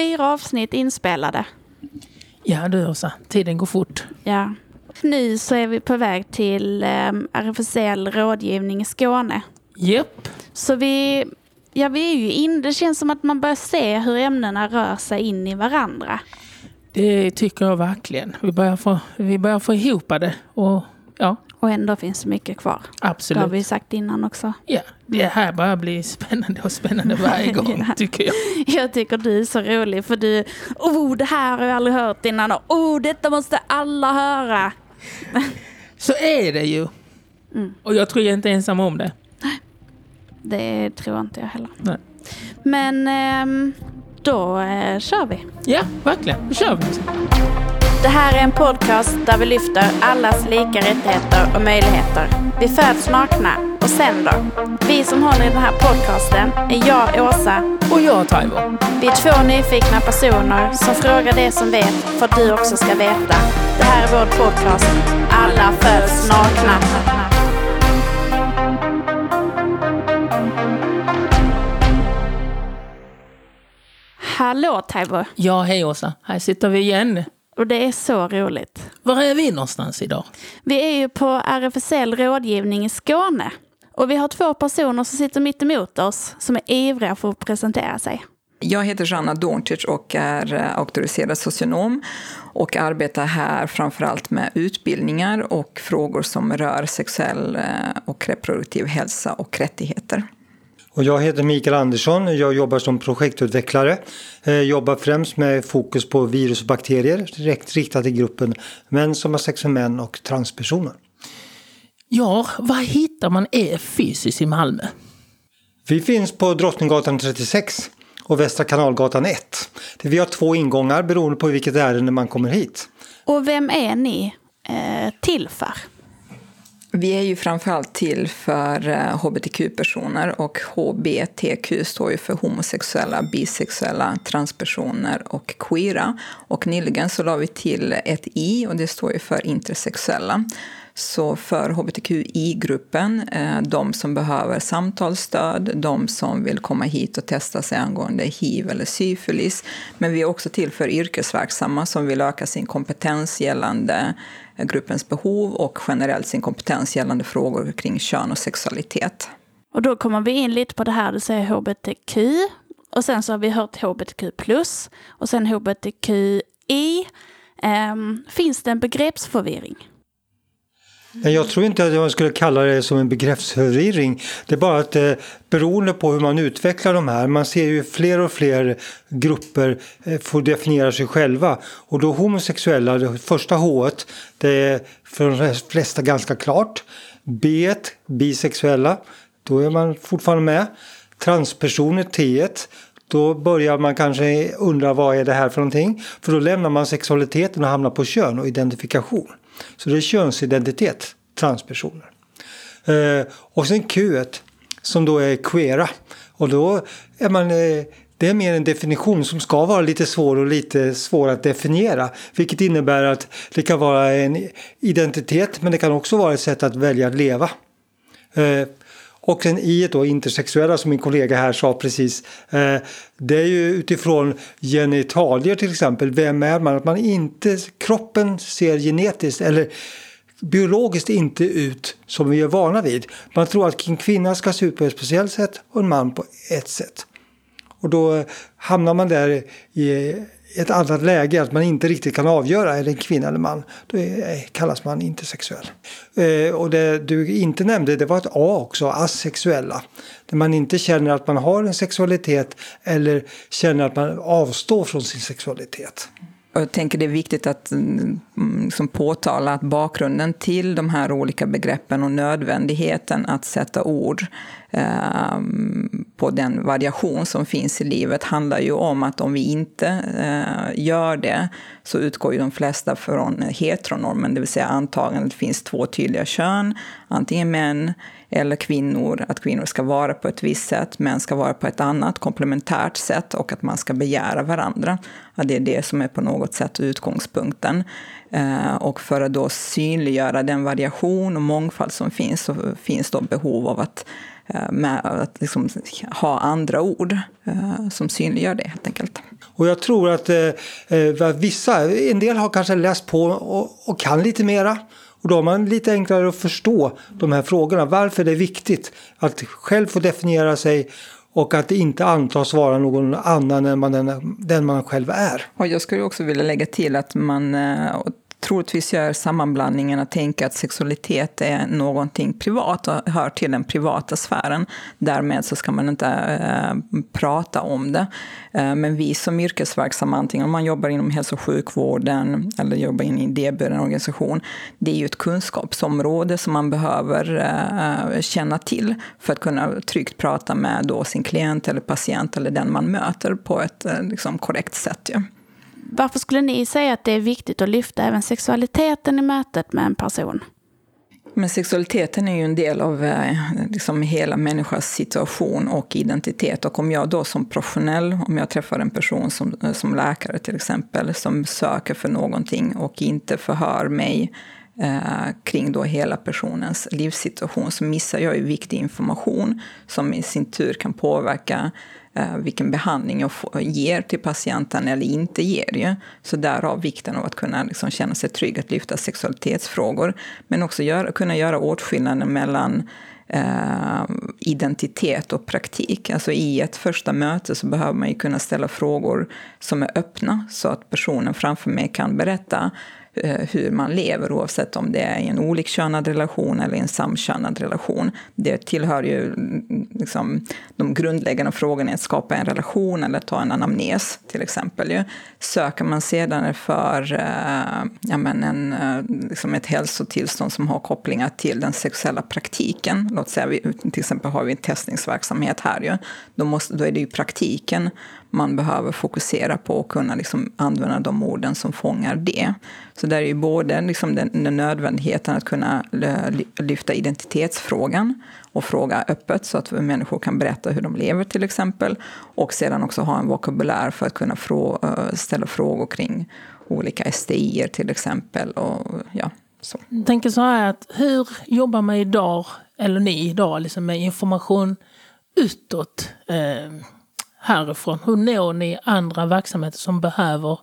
fyra avsnitt inspelade. Ja du Åsa, tiden går fort. Ja. Nu så är vi på väg till eh, RFSL rådgivning i Skåne. Japp. Så vi, ja, vi är ju in, det känns som att man börjar se hur ämnena rör sig in i varandra. Det tycker jag verkligen. Vi börjar få, vi börjar få ihop det. Och ja, Och ändå finns det mycket kvar. Det har absolut. vi sagt innan också. Ja, det här börjar bli spännande och spännande varje gång Ja. tycker jag. Jag tycker du är så rolig för du, oh det här har jag aldrig hört innan och oh detta måste alla höra. Så är det ju. Mm. Och jag tror jag inte är ensam om det. Det tror inte jag heller. Nej. Men ehm, då eh, kör vi. Ja, verkligen. Då kör vi. Det här är en podcast där vi lyfter allas lika rättigheter och möjligheter. Vi föds nakna och sen då? Vi som håller i den här podcasten är jag, Åsa. Och jag, Taivo. Vi är två nyfikna personer som frågar det som vet för att du också ska veta. Det här är vår podcast Alla föds nakna. Hallå Taibo! Ja, hej Åsa. Här sitter vi igen. Och det är så roligt. Var är vi någonstans idag? Vi är ju på RFSL rådgivning i Skåne. Och vi har två personer som sitter mitt emot oss som är ivriga för att presentera sig. Jag heter Joanna Dorntic och är eh, auktoriserad socionom och arbetar här framförallt med utbildningar och frågor som rör sexuell eh, och reproduktiv hälsa och rättigheter. Och jag heter Mikael Andersson. Jag jobbar som projektutvecklare. Jag jobbar främst med fokus på virus och bakterier direkt riktat till gruppen män som har sex med män och transpersoner. Ja, var hittar man er fysiskt i Malmö? Vi finns på Drottninggatan 36 och Västra Kanalgatan 1. Vi har två ingångar beroende på vilket ärende man kommer hit. Och vem är ni eh, till för? Vi är ju framförallt till för eh, hbtq-personer och hbtq står ju för homosexuella, bisexuella, transpersoner och queera. Och nyligen så la vi till ett i och det står ju för intersexuella. Så för hbtqi-gruppen, eh, de som behöver samtalsstöd, de som vill komma hit och testa sig angående hiv eller syfilis. Men vi är också till för yrkesverksamma som vill öka sin kompetens gällande eh, gruppens behov och generellt sin kompetens gällande frågor kring kön och sexualitet. Och då kommer vi in lite på det här, du säger hbtq. Och sen så har vi hört hbtq plus och sen hbtqi. Um, ehm, finns det en begreppsförvirring? Nej, Jag tror inte att jag skulle kalla det som en begreppsförvirring. Det är bara att eh, beroende på hur man utvecklar de här, man ser ju fler och fler grupper eh, får definiera sig själva. Och då homosexuella, det första H det är för de flesta ganska klart. B bisexuella, då är man fortfarande med. Transpersoner, T då börjar man kanske undra vad är det här för någonting. För då lämnar man sexualiteten och hamnar på kön och identifikation. Så det är könsidentitet, transpersoner. Eh, och sen Q som då är queera. Och då är man, eh, det är mer en definition som ska vara lite svår och lite svår att definiera. Vilket innebär att det kan vara en identitet men det kan också vara ett sätt att välja att leva. Eh, och sen i då intersexuella som min kollega här sa precis. Eh, det är ju utifrån genitalier till exempel. Vem är man? Att man inte, kroppen ser genetiskt eller biologiskt inte ut som vi är vana vid. Man tror att en kvinna ska se ut på ett speciellt sätt och en man på ett sätt. Och då hamnar man där i ett annat läge, att man inte riktigt kan avgöra är det en kvinna eller man. Då är, eh, kallas man intersexuell. Eh, och det du inte nämnde, det var ett A också, asexuella. Där man inte känner att man har en sexualitet eller känner att man avstår från sin sexualitet. Och jag tänker det är viktigt att liksom påtala att bakgrunden till de här olika begreppen och nödvändigheten att sätta ord Ehm, på den variation som finns i livet handlar ju om att om vi inte eh, gör det så utgår ju de flesta från heteronormen, det vill säga antagandet att det finns två tydliga kön, antingen män eller kvinnor, att kvinnor ska vara på ett visst sätt, män ska vara på ett annat komplementärt sätt och att man ska begära varandra. att det är det som är på något sätt utgångspunkten. Eh, och för att då synliggöra den variation och mångfald som finns så finns då behov av att, eh, med, att liksom ha andra ord eh, som synliggör det helt enkelt. Och jag tror att eh, vissa, en del har kanske läst på och, och kan lite mera. Och då har man lite enklare att förstå de här frågorna. Varför det är viktigt att själv få definiera sig och att det inte antas vara någon annan än man, den, man själv är. Och jag skulle också vilja lägga till att man eh, troligtvis gör sammanblandningen att tänka att sexualitet är någonting privat och hör till den privata sfären. Därmed så ska man inte äh, prata om det. Äh, men vi som yrkesverksamma, antingen om man jobbar inom hälso och sjukvården eller jobbar in i en idéburen organisation, det är ju ett kunskapsområde som man behöver äh, känna till för att kunna tryggt prata med då sin klient eller patient eller den man möter på ett liksom, korrekt sätt. Ja. Varför skulle ni säga att det är viktigt att lyfta även sexualiteten i mötet med en person? Men sexualiteten är ju en del av eh, liksom hela människans situation och identitet. Och om jag då som professionell, om jag träffar en person som, eh, som läkare till exempel, som söker för någonting och inte förhör mig eh, kring då hela personens livssituation så missar jag ju viktig information som i sin tur kan påverka Eh, Eh, vilken behandling jag ger till patienten eller inte ger. Ju. Så därav vikten av att kunna liksom känna sig trygg att lyfta sexualitetsfrågor. Men också göra, kunna göra åtskillnaden mellan eh, identitet och praktik. Alltså i ett första möte så behöver man ju kunna ställa frågor som är öppna så att personen framför mig kan berätta Eh, hur man lever oavsett om det är i en olikkönad relation eller i en samkönad relation. Det tillhör ju mm, liksom, de grundläggande frågorna att skapa en relation eller ta en anamnes till exempel. Ju. Söker man sedan för eh, ja, men en, eh, liksom ett hälsotillstånd som har kopplingar till den sexuella praktiken, låt säga vi, till exempel har vi en testningsverksamhet här, ju, då, måste, då är det ju praktiken man behöver fokusera på och kunna liksom använda de orden som fångar det. Så där är ju både liksom den, den nödvändigheten att kunna lyfta identitetsfrågan och fråga öppet så att människor kan berätta hur de lever till exempel. Och sedan också ha en vokabulär för att kunna frå ställa frågor kring olika STI till exempel. Och, ja, så. Jag tänker så här att hur jobbar man idag, eller ni idag, liksom med information utåt? Eh, härifrån? Hur når ni andra verksamheter som behöver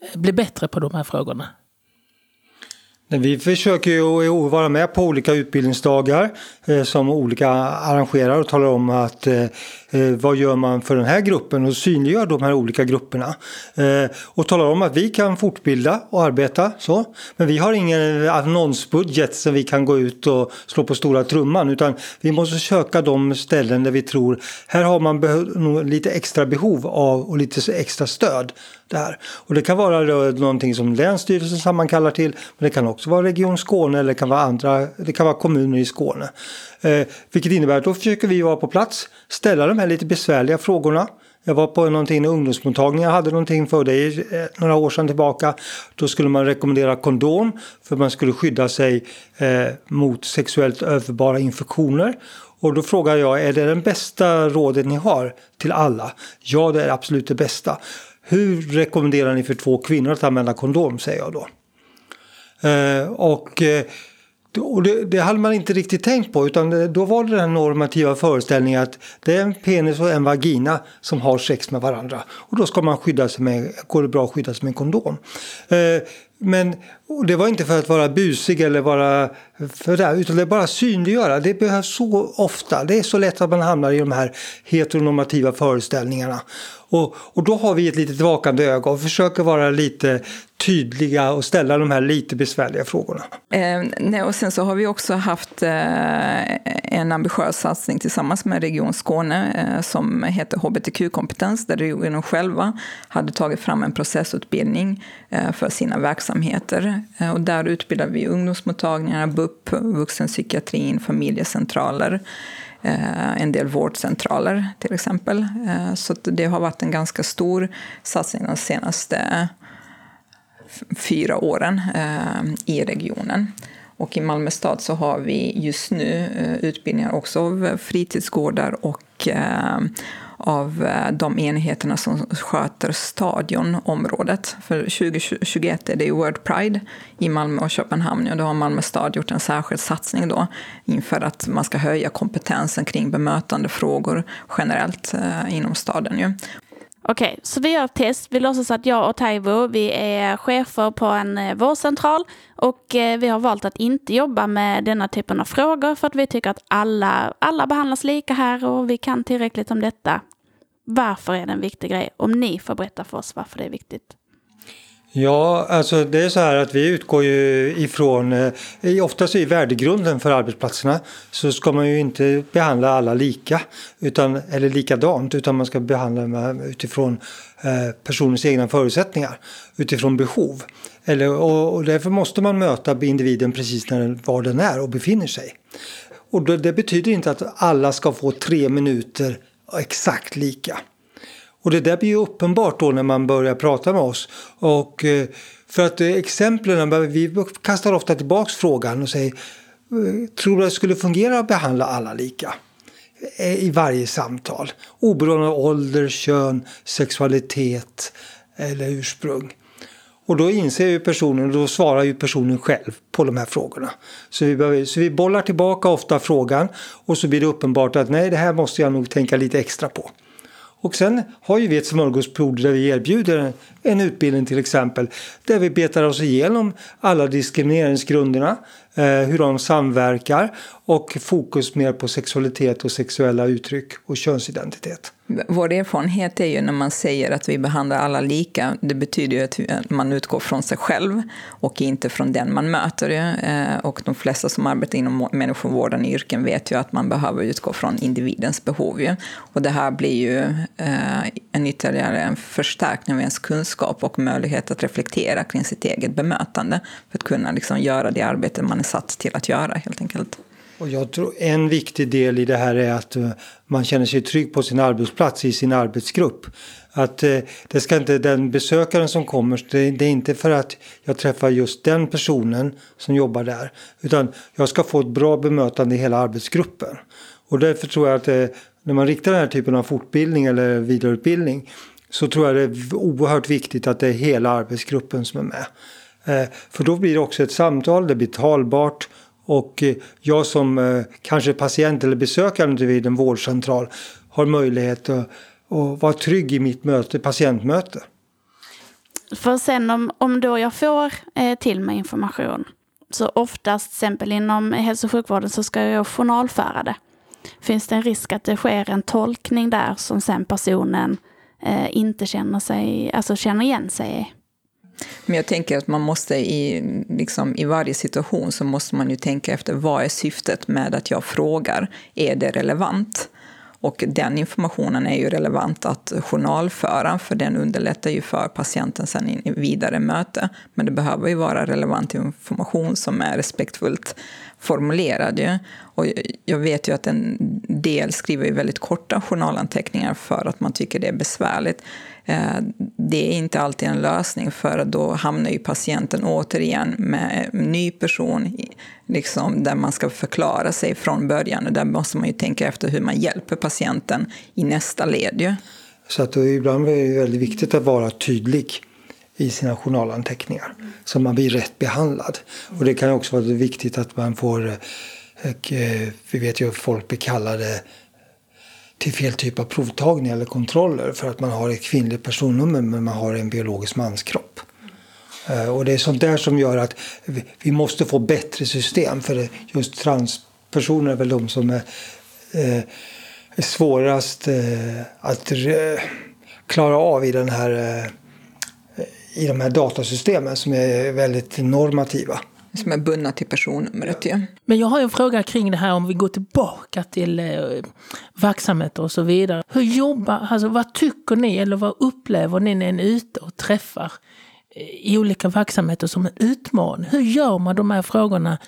eh, bli bättre på de här frågorna? Vi försöker ju vara med på olika utbildningsdagar eh, som olika arrangerar och talar om att eh, eh, vad gör man för den här gruppen och synliggör de här olika grupperna. Och talar om att vi kan fortbilda och arbeta så. Men vi har ingen annonsbudget som vi kan gå ut och slå på stora trumman utan vi måste söka de ställen där vi tror här har man lite extra behov av och lite extra stöd. Där. Och det kan vara någonting som Länsstyrelsen sammankallar till men det kan också vara Region Skåne eller det kan vara, andra, det kan vara kommuner i Skåne. Eh, vilket innebär att då försöker vi vara på plats, ställa de här lite besvärliga frågorna. Jag var på någonting i ungdomsmottagningen, jag hade någonting för det eh, några år sedan tillbaka. Då skulle man rekommendera kondom för man skulle skydda sig eh, mot sexuellt överförbara infektioner. Och då frågar jag, är det den bästa rådet ni har till alla? Ja, det är absolut det bästa. Hur rekommenderar ni för två kvinnor att använda kondom, säger jag då. Eh, och eh, och det, det hade man inte riktigt tänkt på utan då var det den normativa föreställningen att det är en penis och en vagina som har sex med varandra. Och då ska man skydda sig med, går det bra att skydda sig med en kondom. Eh, men det var inte för att vara busig eller vara för det, utan det är bara synliggöra. Det behövs så ofta. Det är så lätt att man hamnar i de här heteronormativa föreställningarna. Och, och då har vi ett litet vakande öga och försöker vara lite tydliga och ställa de här lite besvärliga frågorna. Eh, nej, och sen så har vi också haft eh, en ambitiös satsning tillsammans med Region Skåne eh, som heter HBTQ-kompetens där regionen själva hade tagit fram en processutbildning eh, för sina verksamheter. Eh, och där utbildar vi ungdomsmottagningar, BUP, vuxenpsykiatrin, familjecentraler eh, en del vårdcentraler till exempel. Eh, så det har varit en ganska stor satsning de senaste fyra åren eh, i regionen. Och i Malmö stad så har vi just nu eh, utbildningar också av fritidsgårdar och eh, av eh, de enheterna som sköter stadionområdet. För 2021 är det World Pride i Malmö och Köpenhamn och då har Malmö stad gjort en särskild satsning då inför att man ska höja kompetensen kring bemötande frågor generellt inom staden. Ju. Okej, så vi gör ett test. Vi låtsas att jag och Taivo, vi är chefer på en eh, vårdcentral och eh, vi har valt att inte jobba med denna typen av frågor för att vi tycker att alla, alla behandlas lika här och vi kan tillräckligt om detta. Varför är det en viktig grej? Om ni får berätta för oss varför det är viktigt. Ja, alltså det är så här att vi utgår ju ifrån, eh, oftast i värdegrunden för arbetsplatserna så ska man ju inte behandla alla lika, utan, eller likadant, utan man ska behandla utifrån eh, personens egna förutsättningar, utifrån behov. Eller, och, och därför måste man möta individen precis när, var den är och befinner sig. Och det, det betyder inte att alla ska få tre minuter exakt lika. Och det där blir ju uppenbart då när man börjar prata med oss. Och eh, för att eh, exemplen, vi kastar ofta tillbaks frågan och säger eh, Tror du att det skulle fungera att behandla alla lika? I varje samtal. Oberoende av ålder, kön, sexualitet eller ursprung. Och då inser ju personen, och då svarar ju personen själv på de här frågorna. Så vi, behöver, så vi bollar tillbaka ofta frågan och så blir det uppenbart att nej, det här måste jag nog tänka lite extra på. Och sen har ju vi ett smörgåsbord där vi erbjuder en utbildning till exempel där vi betar oss igenom alla diskrimineringsgrunderna, eh, hur de samverkar och fokus mer på sexualitet och sexuella uttryck och könsidentitet. Vår erfarenhet är ju när man säger att vi behandlar alla lika, det betyder ju att man utgår från sig själv och inte från den man möter. Eh, och de flesta som arbetar inom människovårdande yrken vet ju att man behöver utgå från individens behov. Och det här blir ju eh, en ytterligare en förstärkning av ens kunskap och möjlighet att reflektera kring sitt eget bemötande för att kunna liksom göra det arbete man är satt till att göra helt enkelt. Och jag tror en viktig del i det här är att eh, man känner sig trygg på sin arbetsplats, i sin arbetsgrupp. Att eh, det ska inte, den besökaren som kommer, det, är inte för att jag träffar just den personen som jobbar där. Utan jag ska få ett bra bemötande i hela arbetsgruppen. Och därför tror jag att eh, när man riktar den här typen av fortbildning eller vidareutbildning så tror jag det är oerhört viktigt att det är hela arbetsgruppen som är med. För då blir det också ett samtal, det blir talbart och eh, jag som eh, kanske patient eller besökare vid en vårdcentral har möjlighet att, att vara trygg i mitt möte, patientmöte. För sen om, om då jag får eh, till mig information, så oftast, till exempel inom hälso och sjukvården, så ska jag journalföra det. Finns det en risk att det sker en tolkning där som sen personen inte känner, sig, alltså känner igen sig i? Men jag tänker att man måste i, liksom, i varje situation så måste man ju tänka efter vad är syftet med att jag frågar? Är det relevant? Och den informationen är ju relevant att journalföra för den underlättar ju för patienten sen i vidare möte. Men det behöver ju vara relevant information som är respektfullt formulerad. Ju. Och jag vet ju att en del skriver ju väldigt korta journalanteckningar för att man tycker det är besvärligt. Eh, det är inte alltid en lösning för då hamnar ju patienten återigen med en ny person liksom, där man ska förklara sig från början och där måste man ju tänka efter hur man hjälper patienten i nästa led. Ju. Så att ibland är det väldigt viktigt att vara tydlig i sina journalanteckningar så man blir rätt behandlad. Och det kan också vara viktigt att man får, eh, eh, vi vet ju att folk blir kallade till fel typ av provtagning eller kontroller för att man har ett kvinnligt personnummer men man har en biologisk manskropp. Eh, och det är sånt där som gör att vi måste få bättre system för just transpersoner är väl de som är, eh, är svårast eh, att klara av i den här i de här datasystemen som är väldigt normativa. Som är bundna till personnumret. Ja. Men jag har en fråga kring det här om vi går tillbaka till eh, verksamheter och så vidare. Hur jobbar, alltså vad tycker ni eller vad upplever ni när ni är ute och träffar eh, i olika verksamheter som en utmaning? Hur gör man de här frågorna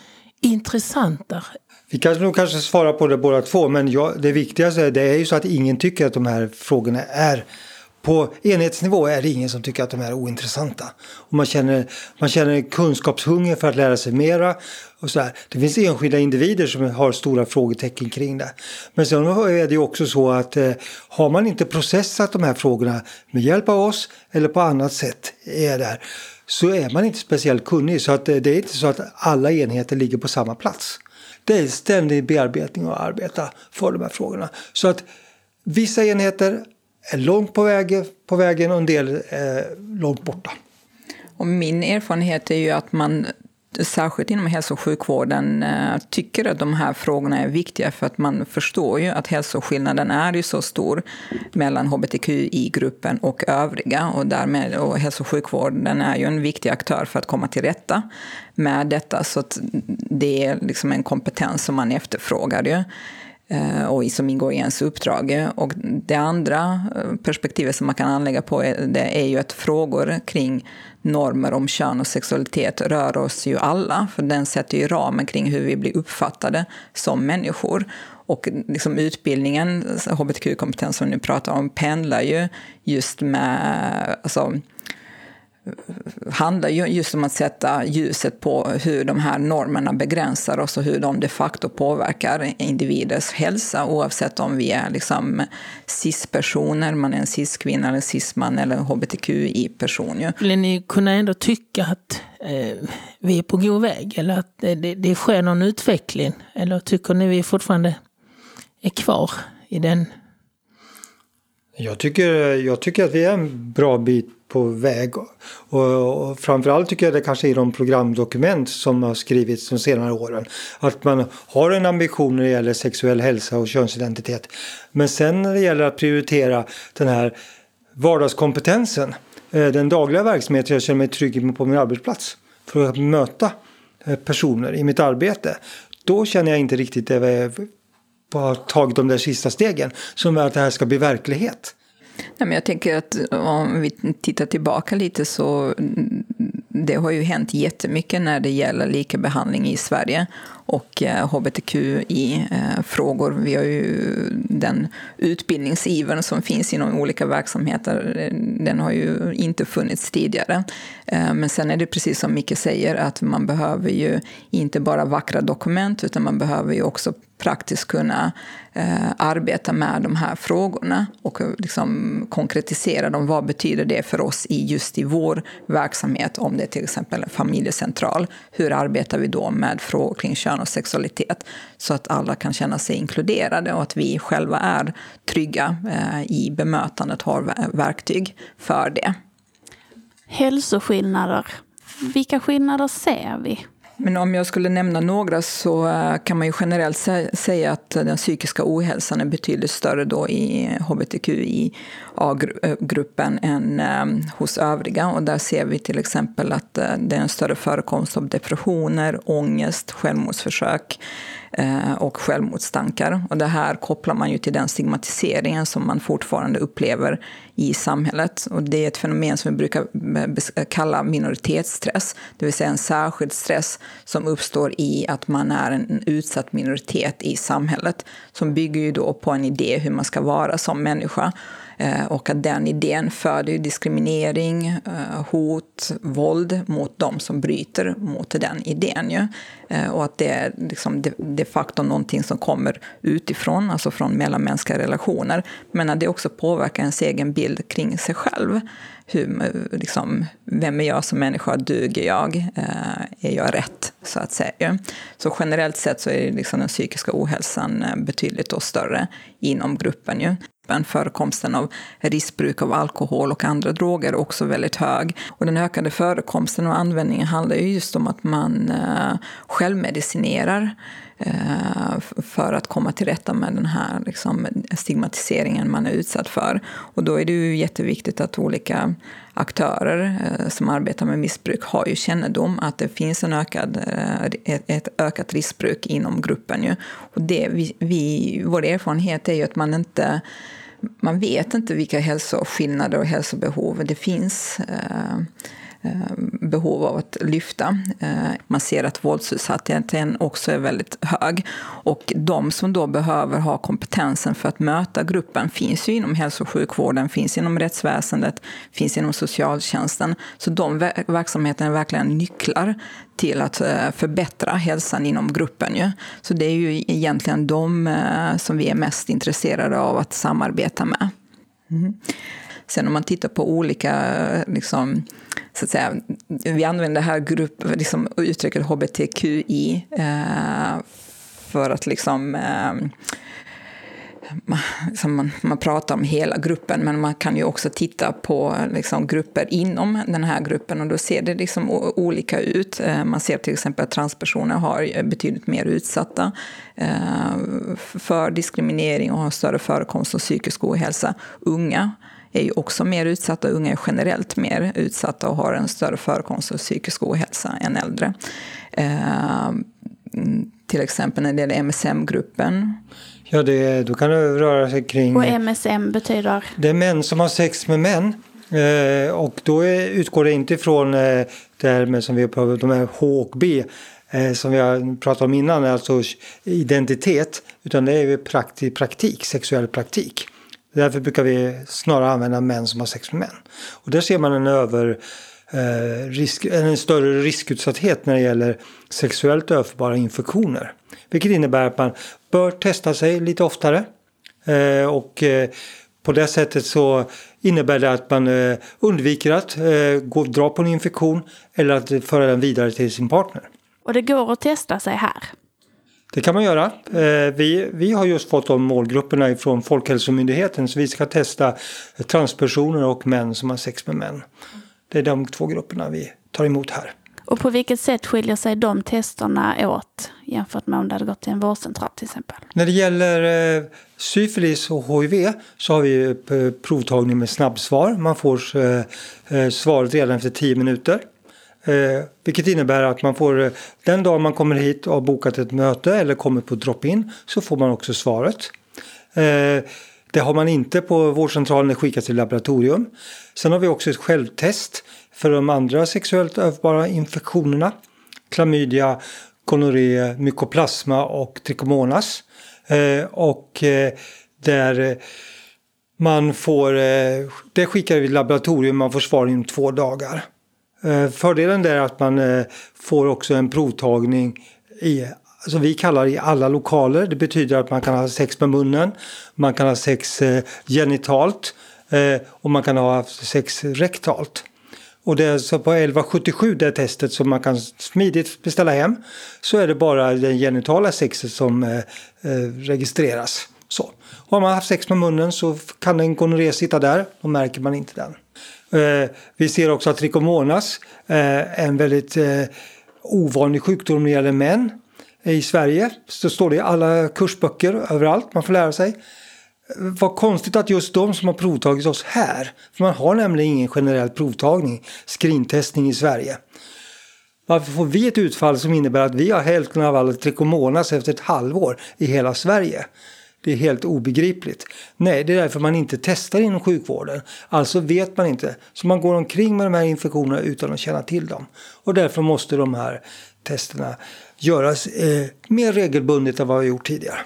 intressanta? Vi kan nog kanske svara på det båda två, men jag, det viktigaste är, det är ju så att ingen tycker att de här frågorna är på enhetsnivå är det ingen som tycker att de är ointressanta. Och man, känner, man känner kunskapshunger för att lära sig mera. Och så här. Det finns enskilda individer som har stora frågetecken kring det. Men sen är det ju också så att eh, har man inte processat de här frågorna med hjälp av oss eller på annat sätt är där, så är man inte speciellt kunnig. Så att, eh, det är inte så att alla enheter ligger på samma plats. Det är ständig bearbetning och arbeta för de här frågorna. Så att vissa enheter långt på, väg, på vägen och en del är långt borta. Och min erfarenhet är ju att man särskilt inom hälso och sjukvården eh, tycker att de här frågorna är viktiga för att man förstår ju att hälsoskillnaden är ju så stor mellan hbtqi-gruppen och övriga och därmed och hälso och sjukvården är ju en viktig aktör för att komma till rätta med detta så att det är liksom en kompetens som man efterfrågar ju. Eh, och som ingår i ens uppdrag. Och det andra eh, perspektivet som man kan anlägga på det är ju att frågor kring normer om kön och sexualitet rör oss ju alla, för den sätter ju ramen kring hur vi blir uppfattade som människor. Och liksom utbildningen, hbtq-kompetens som vi nu pratar om, pendlar ju just med alltså, handlar ju just om att sätta ljuset på hur de här normerna begränsar oss och hur de de facto påverkar individers hälsa oavsett om vi är liksom cis-personer, man är en cis-kvinna eller cis-man eller hbtqi-person. Skulle ni kunna ändå tycka att eh, vi är på god väg eller att det, det, det sker någon utveckling? Eller tycker ni vi fortfarande är kvar i den jag tycker, jag tycker att vi är en bra bit på väg. Och, och framförallt tycker jag det kanske är de programdokument som har skrivits de senare åren. Att man har en ambition när det gäller sexuell hälsa och könsidentitet. Men sen när det gäller att prioritera den här vardagskompetensen, eh, den dagliga verksamheten jag känner mig trygg på min arbetsplats för att möta eh, personer i mitt arbete. Då känner jag inte riktigt eh, att jag har tagit de där sista stegen som är att det här ska bli verklighet. Nej, men jag tänker att om vi tittar tillbaka lite så mm, det har ju hänt jättemycket när det gäller likabehandling i Sverige och eh, hbtqi-frågor. Eh, vi har ju den utbildningsivern som finns inom olika verksamheter. Den har ju inte funnits tidigare. Eh, men sen är det precis som Micke säger att man behöver ju inte bara vackra dokument utan man behöver ju också praktiskt kunna eh, arbeta med de här frågorna och liksom konkretisera dem. Vad betyder det för oss i just i vår verksamhet? Om det är till exempel en familjecentral, hur arbetar vi då med frågor kring kön och sexualitet så att alla kan känna sig inkluderade och att vi själva är trygga eh, i bemötandet, har verktyg för det. Hälsoskillnader. Vilka skillnader ser vi? Men om jag skulle nämna några så eh, kan man ju generellt säga att den psykiska ohälsan är betydligt större då i hbtqia-gruppen än eh, hos övriga. Och där ser vi till exempel att eh, det är en större förekomst av depressioner, ångest, självmordsförsök Eh, och självmordstankar. Och det här kopplar man ju till den stigmatiseringen som man fortfarande upplever i samhället. Och det är ett fenomen som vi brukar kalla minoritetsstress, det vill säga en särskild stress som uppstår i att man är en utsatt minoritet i samhället, som bygger ju då på en idé hur man ska vara som människa. Eh, och att den idén föder diskriminering, eh, hot, våld mot de som bryter mot den idén. Eh, och att det är liksom de, de facto någonting som kommer utifrån, alltså från mellanmänskliga relationer. Men att det också påverkar ens egen bild kring sig själv. Hur, liksom, vem är jag som människa? Duger jag? Är jag rätt? Så att säga. Så generellt sett så är liksom den psykiska ohälsan betydligt större inom gruppen. Ju gruppen. Förekomsten av riskbruk av alkohol och andra droger är också väldigt hög. Och den ökade förekomsten och användningen handlar ju just om att man eh, självmedicinerar eh, för att komma till rätta med den här liksom, stigmatiseringen man är utsatt för. Och då är det ju jätteviktigt att olika aktörer eh, som arbetar med missbruk har ju kännedom att det finns en ökad, eh, ett, ökat riskbruk inom gruppen. Ju. Och det, vi, vår erfarenhet är ju att man inte man vet inte vilka hälsoskillnader och hälsobehov det finns. Eh, Eh, behov av att lyfta. Eh, man ser att våldsutsattheten också är väldigt hög. Och de som då behöver ha kompetensen för att möta gruppen finns ju inom hälso och sjukvården, finns inom rättsväsendet, finns inom socialtjänsten. Så de verksamheterna är verkligen nycklar till att eh, förbättra hälsan inom gruppen. Ju. Så det är ju egentligen de som vi är mest intresserade av att samarbeta med. Mm. Sen om man tittar på olika, liksom, så att säga, vi använder det här grupp, liksom, uttrycket hbtqi eh, för att liksom eh, man, man, man, pratar om hela gruppen, men man kan ju också titta på liksom, grupper inom den här gruppen och då ser det liksom olika ut. Eh, man ser till exempel att transpersoner har betydligt mer utsatta eh, för diskriminering och har större förekomst av psykisk ohälsa. Unga är ju också mer utsatta, unga är generellt mer utsatta och har en större förekomst av psykisk ohälsa än äldre. Eh, till exempel när det gäller MSM-gruppen Ja, det, då kan det röra sig kring... Och MSM betyder? Det är män som har sex med män. Eh, och då är, utgår det inte från eh, det här med som vi har pratat om, de här H och B eh, som vi har pratat om innan, alltså identitet. Utan det är praktik, praktik, sexuell praktik. Därför brukar vi snarare använda män som har sex med män. Och där ser man en över eh, risk, en större riskutsatthet när det gäller sexuellt överförbara infektioner. Vilket innebär att man bör testa sig lite oftare. Eh, och eh, på det sättet så innebär det att man eh, undviker att eh, gå, dra på en infektion eller att föra den vidare till sin partner. Och det går att testa sig här? Det kan man göra. Vi, vi har just fått de målgrupperna från Folkhälsomyndigheten så vi ska testa transpersoner och män som har sex med män. Det är de två grupperna vi tar emot här. Och på vilket sätt skiljer sig de testerna åt jämfört med om det hade gått till en vårdcentral till exempel? När det gäller eh, syfilis och hiv så har vi eh, provtagning med snabbsvar. Man får eh, eh, svaret redan efter 10 minuter. Eh, vilket innebär att man får eh, den dag man kommer hit och har bokat ett möte eller kommer på drop-in så får man också svaret. Eh, det har man inte på vårdcentralen, det skickas till laboratorium. Sen har vi också ett självtest för de andra sexuellt överförbara infektionerna. Klamydia, gonorré, mykoplasma och trichomonas. Eh, och eh, där eh, man får, eh, det skickar vi till laboratorium, man får svar inom två dagar. Eh, fördelen där är att man eh, får också en provtagning i som vi kallar i alla lokaler. Det betyder att man kan ha sex med munnen, man kan ha sex eh, genitalt och man kan ha sex rektalt. Och det är så på 1177 det testet som man kan smidigt beställa hem. Så är det bara det genitala sexet som registreras. Så. Har man haft sex med munnen så kan en gonorré sitta där, då märker man inte den. Eh, vi ser också att trikomonas är eh, en väldigt eh, ovanlig sjukdom när det gäller män. I Sverige så står det i alla kursböcker överallt, man får lära sig. Vad konstigt att just de som har provtagit oss här, för man har nämligen ingen generell provtagning, screentestning i Sverige. Varför får vi ett utfall som innebär att vi har hälften av alla trikomonas efter ett halvår i hela Sverige? Det är helt obegripligt. Nej, det är därför man inte testar inom sjukvården. Alltså vet man inte. Så man går omkring med de här infektionerna utan att känna till dem. Och därför måste de här testerna göras eh, mer regelbundet än vad vi har gjort tidigare.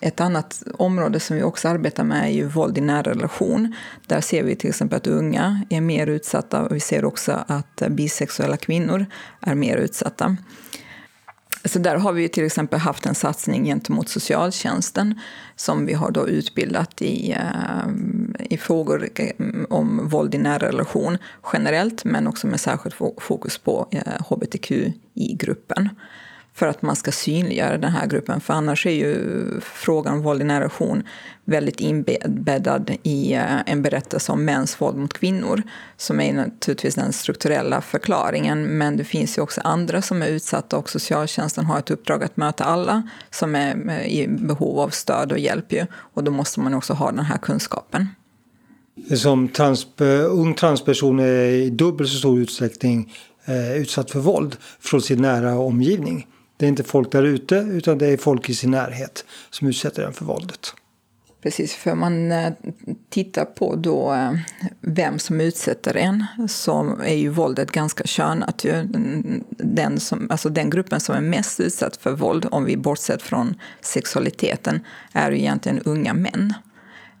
Ett annat område som vi också arbetar med är ju våld i nära relation. Där ser vi till exempel att unga är mer utsatta och vi ser också att eh, bisexuella kvinnor är mer utsatta. Så där har vi till exempel haft en satsning gentemot socialtjänsten som vi har då utbildat i, eh, i frågor eh, om våld i nära relation generellt men också med särskilt fokus på eh, hbtqi-gruppen. För att man ska synliggöra den här gruppen. För annars är ju frågan om våld i nära relation väldigt inbäddad i eh, en berättelse om mäns våld mot kvinnor, som är naturligtvis den strukturella förklaringen. Men det finns ju också andra som är utsatta och socialtjänsten har ett uppdrag att möta alla som är eh, i behov av stöd och hjälp. Ju. Och då måste man också ha den här kunskapen. Som trans, eh, ung transperson är i dubbelt så stor utsträckning eh, utsatt för våld från sin nära omgivning. Det är inte folk där ute utan det är folk i sin närhet som utsätter den för våldet. Precis, för man eh, tittar på då eh, vem som utsätter en så är ju våldet ganska könat. Den, som, alltså den gruppen som är mest utsatt för våld, om vi bortser från sexualiteten, är ju egentligen unga män.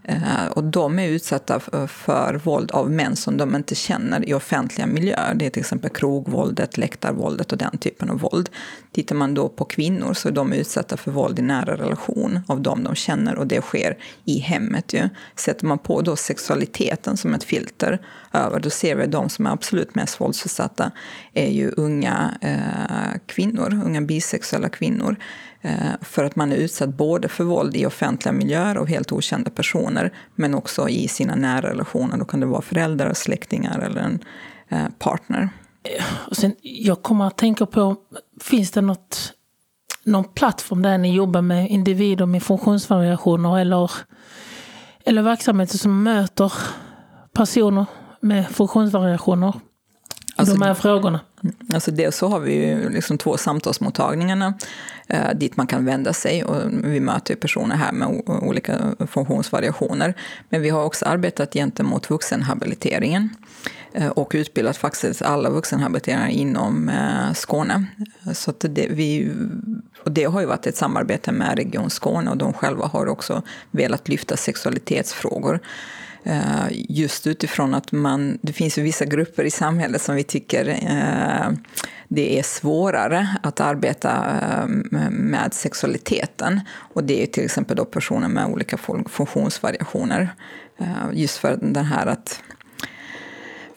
Eh, och de är utsatta för våld av män som de inte känner i offentliga miljöer. Det är till exempel krogvåldet, läktarvåldet och den typen av våld. Tittar man då på kvinnor så är de utsatta för våld i nära relation av dem de känner och det sker i hemmet. Ju. Sätter man på då sexualiteten som ett filter över då ser vi att de som är absolut mest våldsutsatta är ju unga eh, kvinnor, unga bisexuella kvinnor. Eh, för att man är utsatt både för våld i offentliga miljöer av helt okända personer men också i sina nära relationer. Då kan det vara föräldrar, släktingar eller en eh, partner. Eh, och sen, jag kommer att tänka på, finns det något, någon plattform där ni jobbar med individer med funktionsvariationer eller, eller verksamheter som möter personer med funktionsvariationer? Alltså, de här frågorna. Alltså dels så har vi ju liksom två samtalsmottagningarna eh, dit man kan vända sig och vi möter personer här med olika funktionsvariationer. Men vi har också arbetat gentemot vuxenhabiliteringen eh, och utbildat faktiskt alla vuxenhabiliterare inom eh, Skåne. Så att det, vi, och det har ju varit ett samarbete med Region Skåne och de själva har också velat lyfta sexualitetsfrågor. Eh, just utifrån att man, det finns ju vissa grupper i samhället som vi tycker eh, det är svårare att arbeta eh, med sexualiteten. Och det är till exempel då personer med olika funktionsvariationer. Just för den här att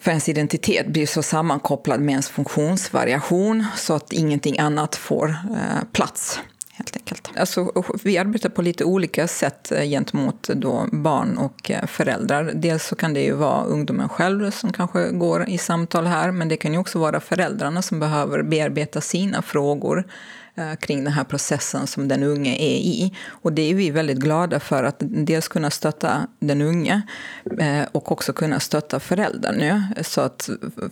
för ens identitet blir så sammankopplad med ens funktionsvariation så att ingenting annat får plats helt enkelt. Alltså, vi arbetar på lite olika sätt eh, gentemot då barn och eh, föräldrar. Dels så kan det ju vara ungdomen själv som kanske går i samtal här, men det kan ju också vara föräldrarna som behöver bearbeta sina frågor Eh, kring den här processen som den unge är i. Och det är vi väldigt glada för, att dels kunna stötta den unge eh, och också kunna stötta föräldern nu. Så att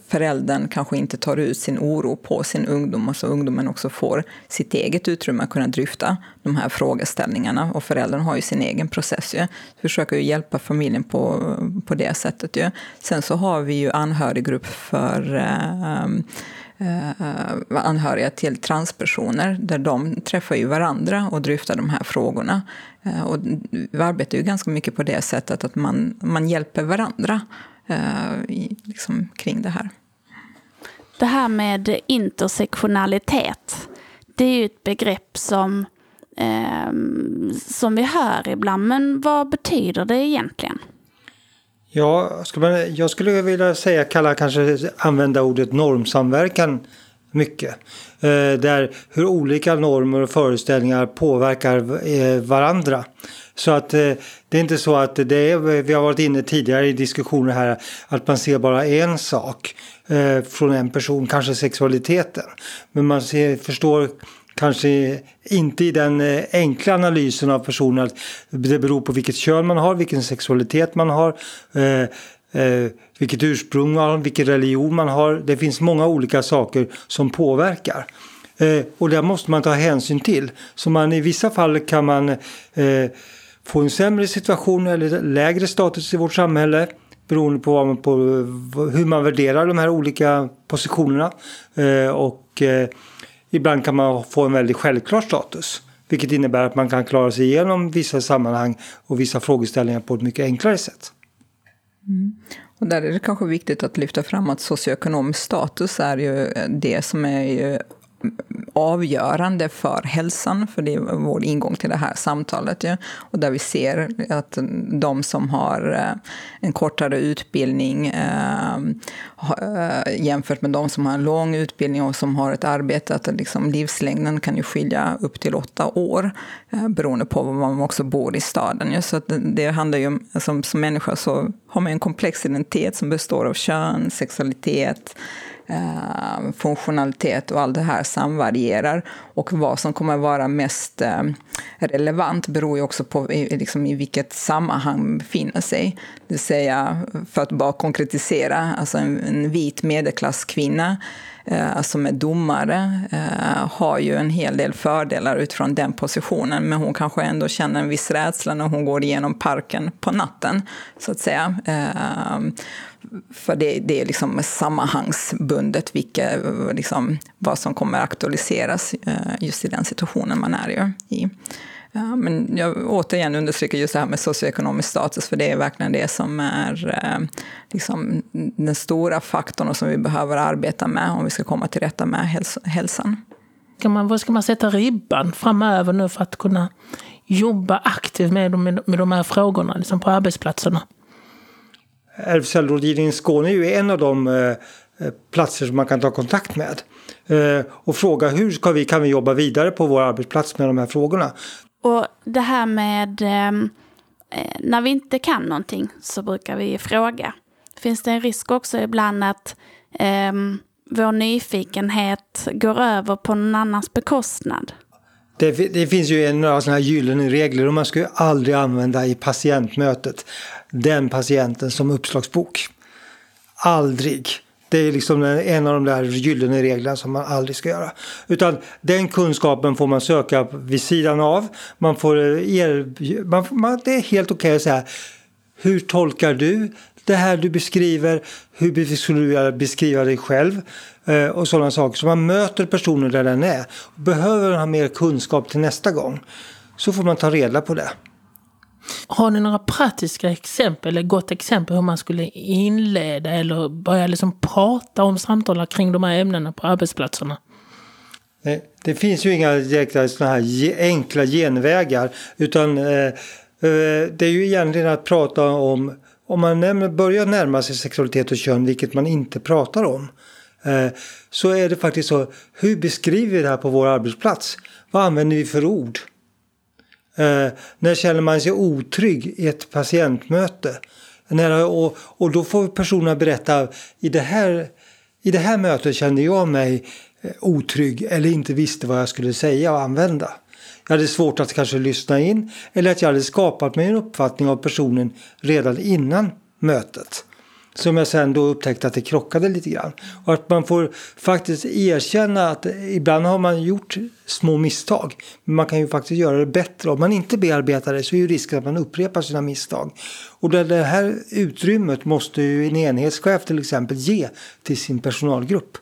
föräldern kanske inte tar ut sin oro på sin ungdom och så ungdomen också får sitt eget utrymme att kunna dryfta de här frågeställningarna. Och föräldern har ju sin egen process. Ju. Försöker ju hjälpa familjen på, på det sättet. Ju. Sen så har vi ju anhöriggrupp för eh, Eh, anhöriga till transpersoner där de träffar ju varandra och dryftar de här frågorna. Eh, och vi arbetar ju ganska mycket på det sättet att man, man hjälper varandra eh, i, liksom, kring det här. Det här med intersektionalitet, det är ju ett begrepp som, eh, som vi hör ibland, men vad betyder det egentligen? Ja, jag skulle vilja säga, kalla kanske använda ordet normsamverkan mycket. Eh, där hur olika normer och föreställningar påverkar eh, varandra. Så att eh, det är inte så att det är, vi har varit inne tidigare i diskussioner här, att man ser bara en sak eh, från en person, kanske sexualiteten. Men man ser, förstår kanske inte i den eh, enkla analysen av personen att det beror på vilket kön man har, vilken sexualitet man har, eh, eh, vilket ursprung man har, vilken religion man har. Det finns många olika saker som påverkar. Eh, och det måste man ta hänsyn till. Så man, i vissa fall kan man eh, få en sämre situation eller lägre status i vårt samhälle beroende på, man, på hur man värderar de här olika positionerna. Eh, och eh, Ibland kan man få en väldigt självklar status. Vilket innebär att man kan klara sig igenom vissa sammanhang och vissa frågeställningar på ett mycket enklare sätt. Mm. Och där är det kanske viktigt att lyfta fram att socioekonomisk status är ju det som är ju avgörande för hälsan, för det är vår ingång till det här samtalet. Ja. Och där vi ser att de som har eh, en kortare utbildning eh, eh, jämfört med de som har en lång utbildning och som har ett arbete, att liksom livslängden kan ju skilja upp till åtta år beroende på var man också bor i staden. Ja. Så det handlar ju om, som, som människa så har man en komplex identitet som består av kön, sexualitet, eh, funktionalitet och allt det här samvarierar. Och vad som kommer vara mest eh, relevant beror ju också på i, liksom, i vilket sammanhang man befinner sig. Det vill säga, för att bara konkretisera, alltså en, en vit medelklasskvinna eh, som är domare eh, har ju en hel del fördelar utifrån den positionen, men hon kanske ändå känner en viss rädsla när hon går igenom parken på natten, så att säga. Eh, för det, det är liksom sammanhangsbundet vilka, liksom, vad som kommer aktualiseras eh, just i den situationen man är i. Eh, men jag återigen understryker just det här med socioekonomisk status, för det är verkligen det som är eh, liksom, den stora faktorn och som vi behöver arbeta med om vi ska komma till rätta med hälsan. Ska man, var ska man sätta ribban framöver nu för att kunna jobba aktivt med, med, med de här frågorna liksom på arbetsplatserna? RFSL-rådgivningen i Skåne är ju en av de eh, platser som man kan ta kontakt med eh, och fråga hur ska vi, kan vi jobba vidare på vår arbetsplats med de här frågorna. Och det här med ehm, eh, när vi inte kan någonting så brukar vi fråga. Finns det en risk också ibland att eh, vår nyfikenhet går över på någon annans bekostnad? Det, det finns ju några sådana här gyllene regler och man ska ju aldrig använda i patientmötet den patienten som uppslagsbok. Aldrig. Det är liksom en av de där gyllene reglerna som man aldrig ska göra. Utan den kunskapen får man söka vid sidan av. Man får eh, er, man, man, det är helt okej okay att säga hur tolkar du det här du beskriver? Hur skulle du beskriva dig själv? Eh, och sådana saker. Så man möter personen där den är. Behöver man ha mer kunskap till nästa gång så får man ta reda på det. Har ni några praktiska exempel, eller gott exempel hur man skulle inleda eller börja liksom prata om samtal kring de här ämnena på arbetsplatserna? Det finns ju inga direkta såna här enkla genvägar utan eh, eh, det är ju egentligen att prata om om man börjar närma sig sexualitet och kön, vilket man inte pratar om, eh, Eh, så är det faktiskt så, hur beskriver vi det här på vår arbetsplats? Vad använder vi för ord? Eh, när känner man sig otrygg i ett patientmöte? Och, och då får personerna berätta, i det, här, i det här mötet kände jag mig eh, otrygg eller inte visste vad jag skulle säga och använda. Jag hade svårt att kanske lyssna in eller att jag hade skapat mig en uppfattning av personen redan innan mötet. Som jag sen då upptäckte att det krockade lite grann. Och att man får faktiskt erkänna att ibland har man gjort små misstag. Men man kan ju faktiskt göra det bättre. Om man inte bearbetar det så är ju risken att man upprepar sina misstag. Och det här utrymmet måste ju en enhetschef till exempel ge till sin personalgrupp.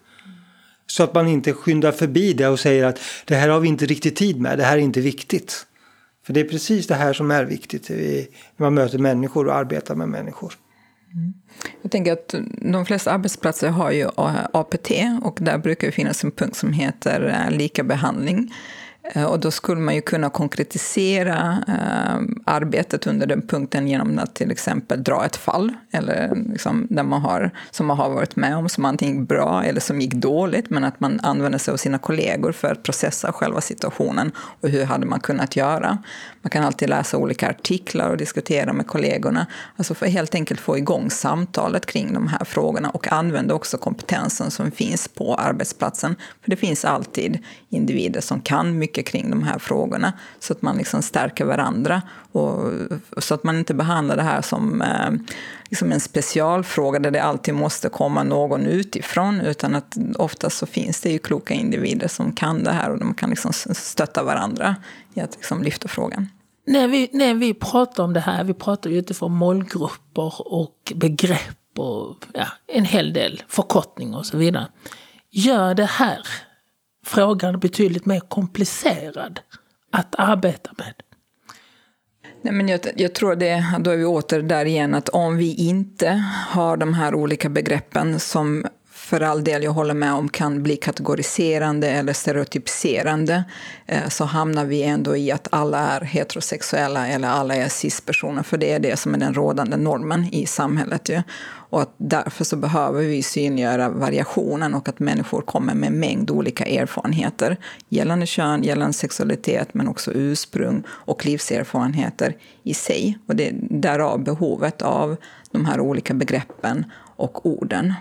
Så att man inte skyndar förbi det och säger att det här har vi inte riktigt tid med, det här är inte viktigt. För det är precis det här som är viktigt när man möter människor och arbetar med människor. Mm. Jag tänker att de flesta arbetsplatser har ju APT och där brukar det finnas en punkt som heter eh, likabehandling. lika behandling. Eh, och då skulle man ju kunna konkretisera eh, arbetet under den punkten genom att till exempel dra ett fall eller liksom, där man har, som man har varit med om som antingen gick bra eller som gick dåligt men att man använder sig av sina kollegor för att processa själva situationen och hur hade man kunnat göra. Man kan alltid läsa olika artiklar och diskutera med kollegorna. Alltså för att helt enkelt få igång samtalet kring de här frågorna och använda också kompetensen som finns på arbetsplatsen. För det finns alltid individer som kan mycket kring de här frågorna så att man liksom stärker varandra. Och, så att man inte behandlar det här som eh, liksom en specialfråga där det alltid måste komma någon utifrån utan att oftast så finns det ju kloka individer som kan det här och de kan liksom stötta varandra i att liksom lyfta frågan. När vi, när vi pratar om det här, vi pratar ju utifrån målgrupper och begrepp och ja, en hel del förkortningar och så vidare. Gör det här frågan betydligt mer komplicerad att arbeta med? Nej, men jag, jag, tror det, då är vi åter där igen, att om vi inte har de här olika begreppen som för all del, jag håller med om, kan bli kategoriserande eller stereotypiserande eh, så hamnar vi ändå i att alla är heterosexuella eller alla är cis-personer, för det är det som är den rådande normen i samhället. Ju. Och att därför så behöver vi synliggöra variationen och att människor kommer med en mängd olika erfarenheter gällande kön, gällande sexualitet men också ursprung och livserfarenheter i sig. Och det är därav behovet av de här olika begreppen och orden.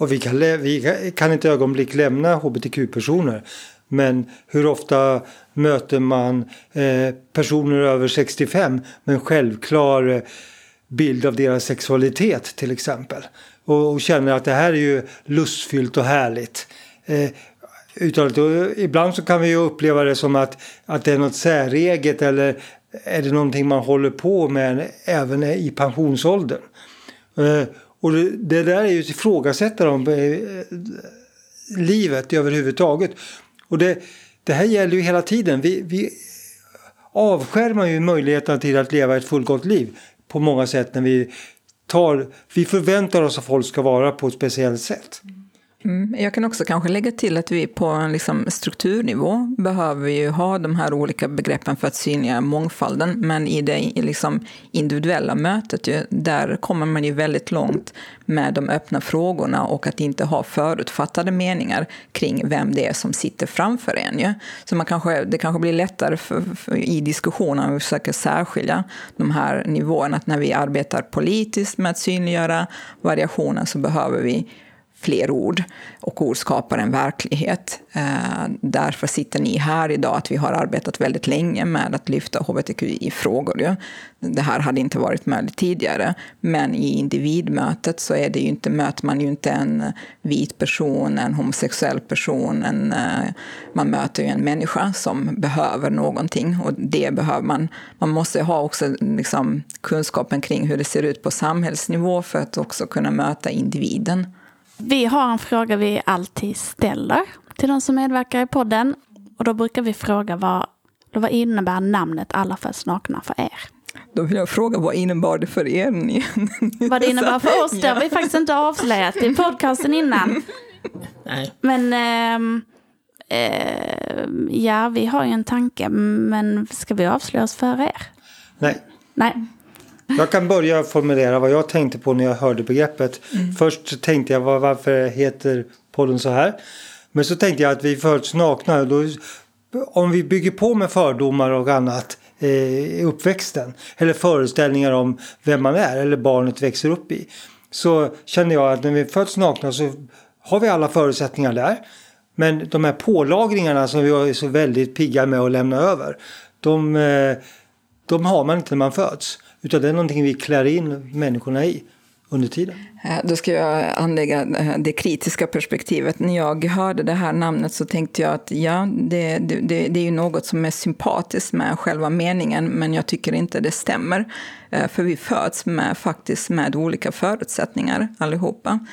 Och vi kan, vi kan inte ögonblick lämna hbtq-personer. Men hur ofta möter man eh, personer över 65 med en självklar eh, bild av deras sexualitet till exempel. och, och känner att det här är ju lustfyllt och härligt. Eh, uttalet. Och ibland så kan vi ju uppleva det som att, att det är något säreget eller är det någonting man håller på med även i pensionsåldern. Eh, och det, det där är ju ett ifrågasättande om eh, livet överhuvudtaget. Och det, det här gäller ju hela tiden. Vi, vi avskärmar ju möjligheten till att leva ett fullgott liv på många sätt när vi tar, vi förväntar oss att folk ska vara på ett speciellt sätt. Mm. Mm. Jag kan också kanske lägga till att vi på en liksom strukturnivå behöver ju ha de här olika begreppen för att synliggöra mångfalden. Men i det liksom individuella mötet, ju, där kommer man ju väldigt långt med de öppna frågorna och att inte ha förutfattade meningar kring vem det är som sitter framför en. Ju. Så man kanske, det kanske blir lättare för, för, i diskussionen om vi försöker särskilja de här nivåerna. Att när vi arbetar politiskt med att synliggöra variationen så behöver vi fler ord och ord skapar en verklighet. Eh, därför sitter ni här idag, att vi har arbetat väldigt länge med att lyfta hbtqi-frågor. Ja. Det här hade inte varit möjligt tidigare, men i individmötet så är det ju inte, möter man ju inte en vit person, en homosexuell person, en, eh, man möter ju en människa som behöver någonting och det behöver man. Man måste ha också liksom, kunskapen kring hur det ser ut på samhällsnivå för att också kunna möta individen. Vi har en fråga vi alltid ställer till de som medverkar i podden. Och då brukar vi fråga vad, vad innebär namnet Alla föds nakna för er? Då vill jag fråga vad innebar det för er? vad det innebär för oss, det har vi faktiskt inte avslöjat i podcasten innan. Nej. Men äh, äh, ja, vi har ju en tanke, men ska vi avslöja oss för er? Nej. Nej. Jag kan börja formulera vad jag tänkte på när jag hörde begreppet. Mm. Först tänkte jag varför heter podden så här. Men så tänkte jag att vi föds nakna. Då, om vi bygger på med fördomar och annat eh, i uppväxten. Eller föreställningar om vem man är eller barnet växer upp i. Så känner jag att när vi föds nakna så har vi alla förutsättningar där. Men de här pålagringarna som vi är så väldigt pigga med att lämna över. De, eh, de har man inte när man föds. Utan det är någonting vi klär in människorna i under tiden. Eh, då ska jag anlägga eh, det kritiska perspektivet. När jag hörde det här namnet så tänkte jag att ja, det, det, det är ju något som är sympatiskt med själva meningen, men jag tycker inte det stämmer. Eh, för vi föds med, faktiskt med olika förutsättningar allihopa,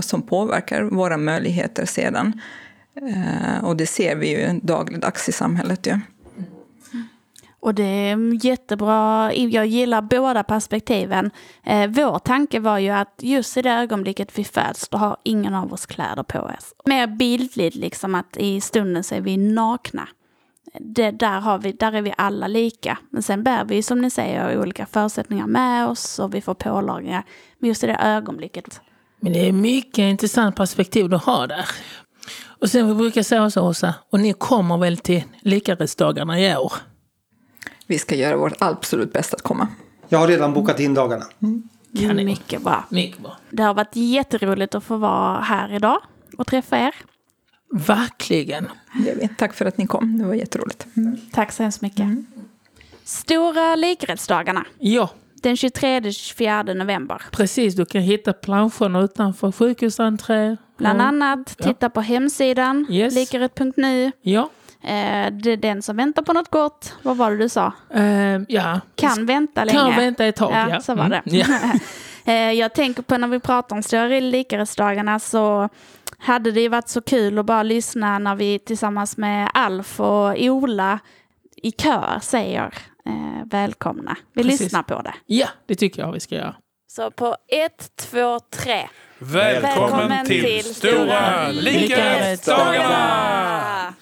som påverkar våra möjligheter sedan. Och det ser vi ju dagligdags i samhället. Ja. Och det är jättebra, jag gillar båda perspektiven. Eh, vår tanke var ju att just i det ögonblicket vi föds, då har ingen av oss kläder på oss. Mer bildligt liksom att i stunden så är vi nakna. Det, där, har vi, där är vi alla lika. Men sen bär vi som ni säger olika förutsättningar med oss och vi får pålagringar. Men just i det ögonblicket. Men det är mycket intressant perspektiv du har där. Och sen vi brukar säga så Åsa, och ni kommer väl till likarättsdagarna i år? Vi ska göra vårt absolut bästa att komma. Jag har redan bokat in dagarna. Mm. Kan Mycket bra. Mycket bra. Det har varit jätteroligt att få vara här idag och träffa er. Verkligen. Tack för att ni kom. Det var jätteroligt. Mm. Tack så hemskt mycket. Mm. Stora likrättsdagarna. Ja. Den 23-24 november. Precis, du kan hitta planscherna utanför sjukhusentré. Bland annat, titta ja. på hemsidan, yes. likarätt.nu. Ja. Eh, det är den som väntar på något gott. Vad var det du sa? Uh, ja. Kan vänta länge. Kan vänta ett tag, ja. ja. Så var det. Mm, ja. eh, jag tänker på när vi pratar om Stora likarättsdagarna så hade det ju varit så kul att bara lyssna när vi tillsammans med Alf och Ola i kör säger eh, välkomna. Vi Precis. lyssnar på det. Ja, det tycker jag vi ska göra. Så på ett, två, tre. Välkommen, Välkommen till, till Stora likarättsdagarna!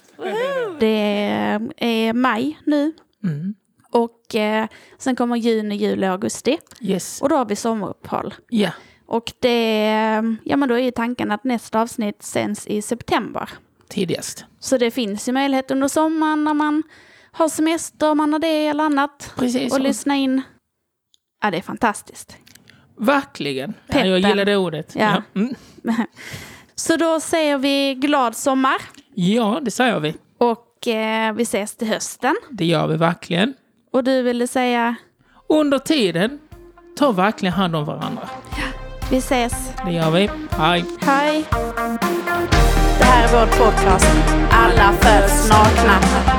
Det är maj nu. Mm. Och eh, sen kommer juni, juli, augusti. Yes. Och då har vi sommaruppehåll. Ja. Och det, ja men då är ju tanken att nästa avsnitt sänds i september. Tidigast. Så det finns ju möjlighet under sommaren när man har semester, man har det eller annat. Precis. Och lyssna in. Ja, det är fantastiskt. Verkligen. Ja, jag gillar det ordet. Ja. ja. Mm. Så då säger vi glad sommar. Ja, det säger vi. Och eh, vi ses till hösten. Det gör vi verkligen. Och du ville säga? Under tiden, ta verkligen hand om varandra. Ja. Vi ses. Det gör vi. Hej. Hej. Det här är vår podcast. Alla föds nakna.